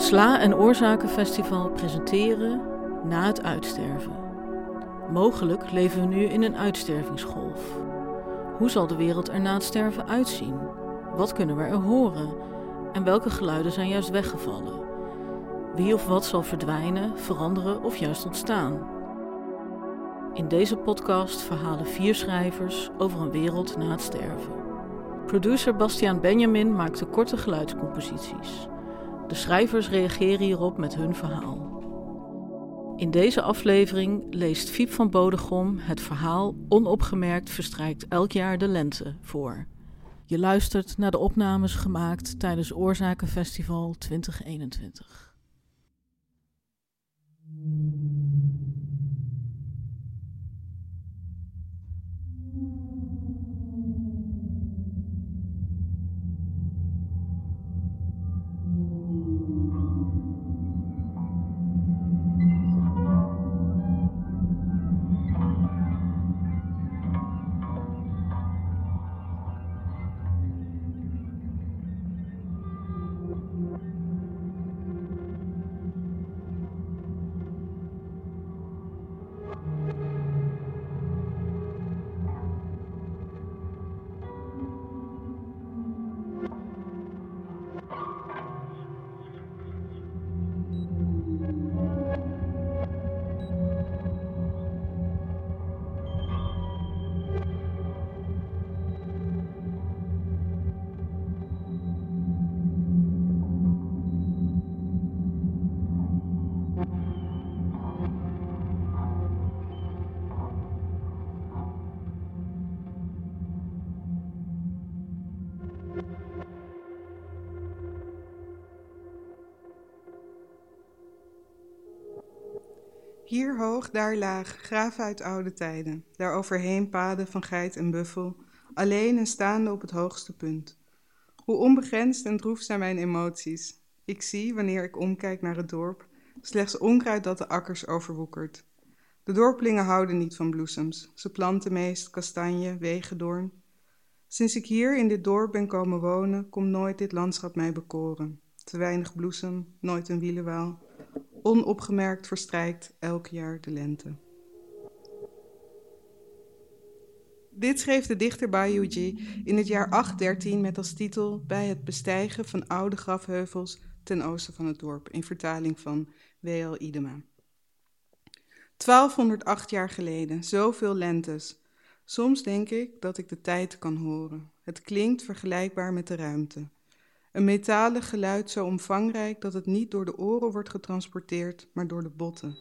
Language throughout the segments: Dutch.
Sla- en Oorzakenfestival presenteren Na het uitsterven. Mogelijk leven we nu in een uitstervingsgolf. Hoe zal de wereld er na het sterven uitzien? Wat kunnen we er horen? En welke geluiden zijn juist weggevallen? Wie of wat zal verdwijnen, veranderen of juist ontstaan? In deze podcast verhalen vier schrijvers over een wereld na het sterven. Producer Bastiaan Benjamin maakte korte geluidscomposities. De schrijvers reageren hierop met hun verhaal. In deze aflevering leest Fiep van Bodegom het verhaal Onopgemerkt verstrijkt elk jaar de lente voor. Je luistert naar de opnames gemaakt tijdens Oorzakenfestival 2021. Hier hoog, daar laag, graven uit oude tijden, daar overheen paden van geit en buffel, alleen en staande op het hoogste punt. Hoe onbegrensd en droef zijn mijn emoties. Ik zie, wanneer ik omkijk naar het dorp, slechts onkruid dat de akkers overwoekert. De dorpelingen houden niet van bloesems. Ze planten meest kastanje, wegendoorn. Sinds ik hier in dit dorp ben komen wonen, komt nooit dit landschap mij bekoren. Te weinig bloesem, nooit een wielenwaal onopgemerkt verstrijkt elk jaar de lente. Dit schreef de dichter Bayouji in het jaar 813 met als titel Bij het bestijgen van oude grafheuvels ten oosten van het dorp, in vertaling van W.L. Idema. 1208 jaar geleden, zoveel lentes. Soms denk ik dat ik de tijd kan horen. Het klinkt vergelijkbaar met de ruimte. Een metalen geluid zo omvangrijk dat het niet door de oren wordt getransporteerd, maar door de botten.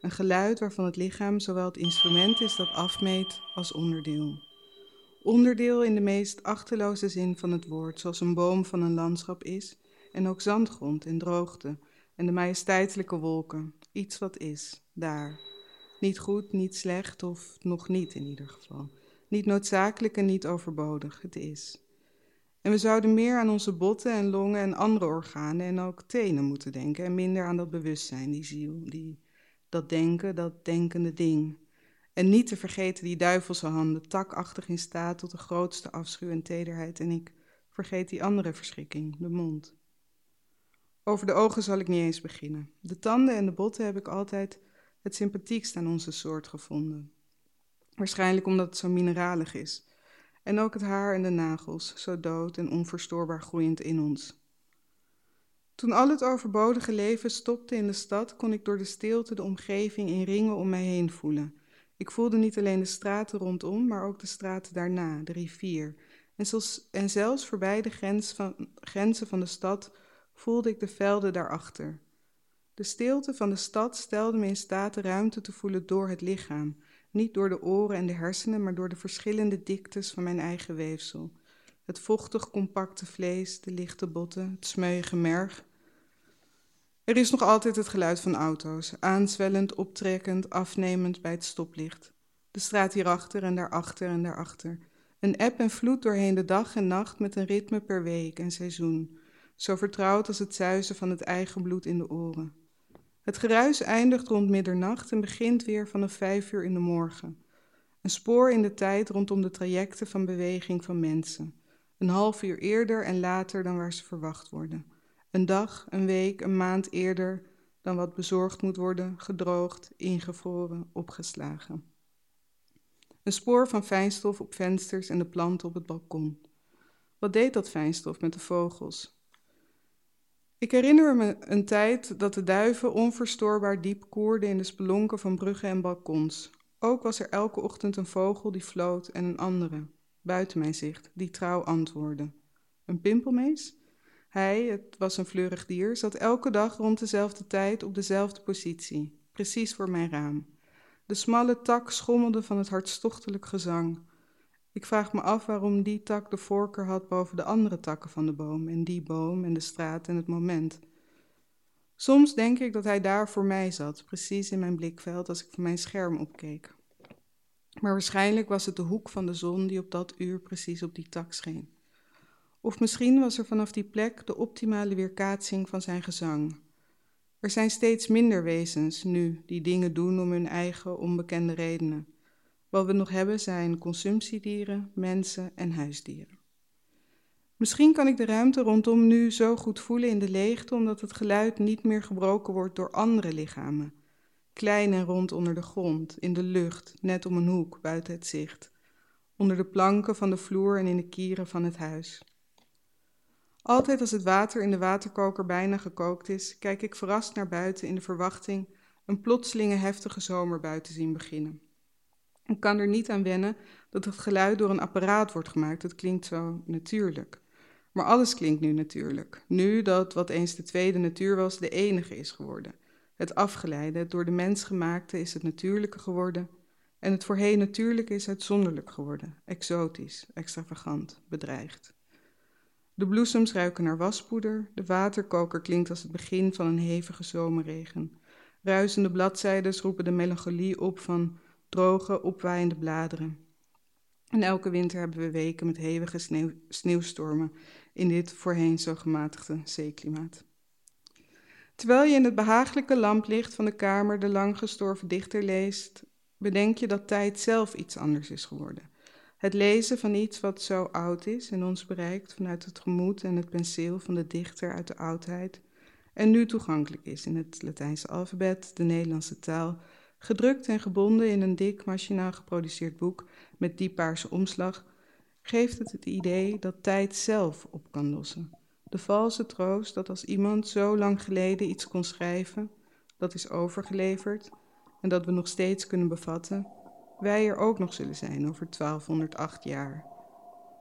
Een geluid waarvan het lichaam zowel het instrument is dat afmeet als onderdeel. Onderdeel in de meest achterloze zin van het woord, zoals een boom van een landschap is, en ook zandgrond en droogte en de majesteitelijke wolken. Iets wat is, daar. Niet goed, niet slecht of nog niet in ieder geval. Niet noodzakelijk en niet overbodig, het is. En we zouden meer aan onze botten en longen en andere organen en ook tenen moeten denken en minder aan dat bewustzijn, die ziel, die, dat denken, dat denkende ding. En niet te vergeten die duivelse handen, takachtig in staat tot de grootste afschuw en tederheid. En ik vergeet die andere verschrikking, de mond. Over de ogen zal ik niet eens beginnen. De tanden en de botten heb ik altijd het sympathiekst aan onze soort gevonden. Waarschijnlijk omdat het zo mineralig is. En ook het haar en de nagels, zo dood en onverstoorbaar groeiend in ons. Toen al het overbodige leven stopte in de stad, kon ik door de stilte de omgeving in ringen om mij heen voelen. Ik voelde niet alleen de straten rondom, maar ook de straten daarna, de rivier. En, zelfs, en zelfs voorbij de grens van, grenzen van de stad voelde ik de velden daarachter. De stilte van de stad stelde me in staat de ruimte te voelen door het lichaam, niet door de oren en de hersenen, maar door de verschillende diktes van mijn eigen weefsel. Het vochtig, compacte vlees, de lichte botten, het smeuïge merg. Er is nog altijd het geluid van auto's, aanzwellend, optrekkend, afnemend bij het stoplicht. De straat hierachter en daarachter en daarachter. Een eb en vloed doorheen de dag en nacht met een ritme per week en seizoen. Zo vertrouwd als het zuizen van het eigen bloed in de oren. Het geruis eindigt rond middernacht en begint weer vanaf vijf uur in de morgen. Een spoor in de tijd rondom de trajecten van beweging van mensen. Een half uur eerder en later dan waar ze verwacht worden. Een dag, een week, een maand eerder dan wat bezorgd moet worden, gedroogd, ingevroren, opgeslagen. Een spoor van fijnstof op vensters en de planten op het balkon. Wat deed dat fijnstof met de vogels? Ik herinner me een tijd dat de duiven onverstoorbaar diep koerden in de spelonken van bruggen en balkons. Ook was er elke ochtend een vogel die floot en een andere, buiten mijn zicht, die trouw antwoordde. Een pimpelmees? Hij, het was een fleurig dier, zat elke dag rond dezelfde tijd op dezelfde positie, precies voor mijn raam. De smalle tak schommelde van het hartstochtelijk gezang. Ik vraag me af waarom die tak de voorkeur had boven de andere takken van de boom, en die boom en de straat en het moment. Soms denk ik dat hij daar voor mij zat, precies in mijn blikveld als ik van mijn scherm opkeek. Maar waarschijnlijk was het de hoek van de zon die op dat uur precies op die tak scheen. Of misschien was er vanaf die plek de optimale weerkaatsing van zijn gezang. Er zijn steeds minder wezens nu die dingen doen om hun eigen onbekende redenen. Wat we nog hebben zijn consumptiedieren, mensen en huisdieren. Misschien kan ik de ruimte rondom nu zo goed voelen in de leegte, omdat het geluid niet meer gebroken wordt door andere lichamen. Klein en rond onder de grond, in de lucht, net om een hoek buiten het zicht. Onder de planken van de vloer en in de kieren van het huis. Altijd als het water in de waterkoker bijna gekookt is, kijk ik verrast naar buiten in de verwachting een plotselinge heftige zomer buiten zien beginnen. Ik kan er niet aan wennen dat het geluid door een apparaat wordt gemaakt. Het klinkt zo natuurlijk. Maar alles klinkt nu natuurlijk. Nu dat wat eens de tweede natuur was, de enige is geworden. Het afgeleide, het door de mens gemaakte, is het natuurlijke geworden. En het voorheen natuurlijke is uitzonderlijk geworden. Exotisch, extravagant, bedreigd. De bloesems ruiken naar waspoeder. De waterkoker klinkt als het begin van een hevige zomerregen. Ruisende bladzijden roepen de melancholie op van droge, opwaaiende bladeren. En elke winter hebben we weken met hevige sneeuw, sneeuwstormen in dit voorheen zo gematigde zeeklimaat. Terwijl je in het behagelijke lamplicht van de kamer de lang gestorven dichter leest, bedenk je dat tijd zelf iets anders is geworden. Het lezen van iets wat zo oud is en ons bereikt vanuit het gemoed en het penseel van de dichter uit de oudheid en nu toegankelijk is in het Latijnse alfabet, de Nederlandse taal gedrukt en gebonden in een dik, machinaal geproduceerd boek met dieppaarse omslag, geeft het het idee dat tijd zelf op kan lossen. De valse troost dat als iemand zo lang geleden iets kon schrijven, dat is overgeleverd en dat we nog steeds kunnen bevatten, wij er ook nog zullen zijn over 1208 jaar.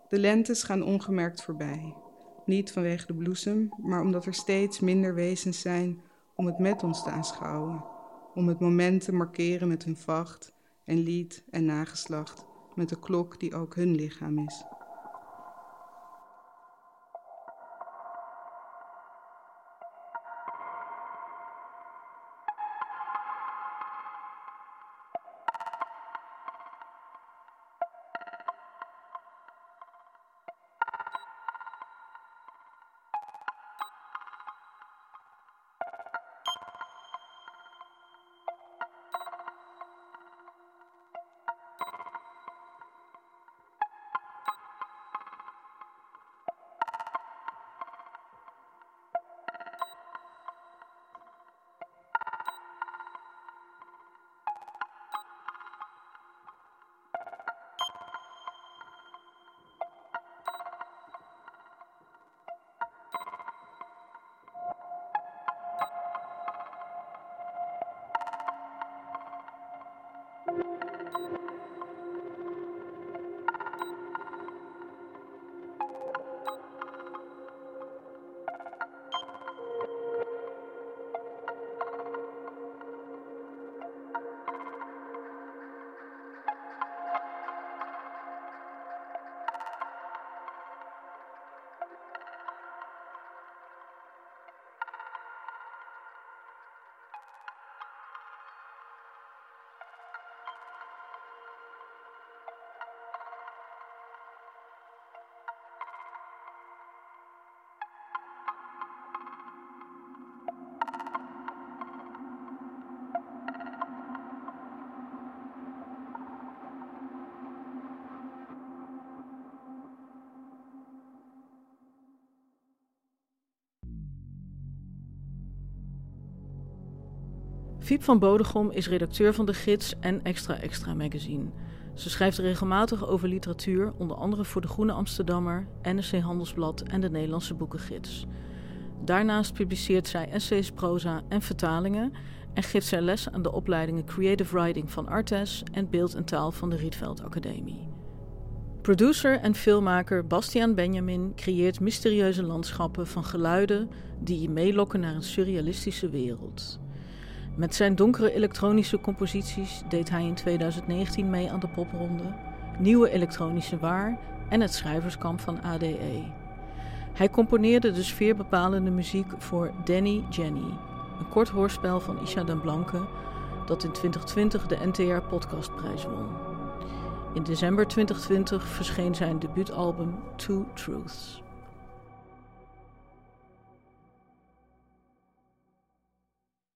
De lentes gaan ongemerkt voorbij. Niet vanwege de bloesem, maar omdat er steeds minder wezens zijn om het met ons te aanschouwen om het moment te markeren met hun vacht en lied en nageslacht, met de klok die ook hun lichaam is. Fiep van Bodegom is redacteur van de Gids en Extra Extra magazine. Ze schrijft regelmatig over literatuur, onder andere voor de Groene Amsterdammer, NRC Handelsblad en de Nederlandse Boekengids. Daarnaast publiceert zij essays, proza en vertalingen en geeft zij les aan de opleidingen Creative Writing van Artes en Beeld en Taal van de Rietveld Academie. Producer en filmmaker Bastiaan Benjamin creëert mysterieuze landschappen van geluiden die je meelokken naar een surrealistische wereld. Met zijn donkere elektronische composities deed hij in 2019 mee aan de popronde, Nieuwe Elektronische Waar en het schrijverskamp van ADE. Hij componeerde de sfeerbepalende muziek voor Danny Jenny, een kort hoorspel van Isha den Blanke dat in 2020 de NTR Podcastprijs won. In december 2020 verscheen zijn debuutalbum Two Truths.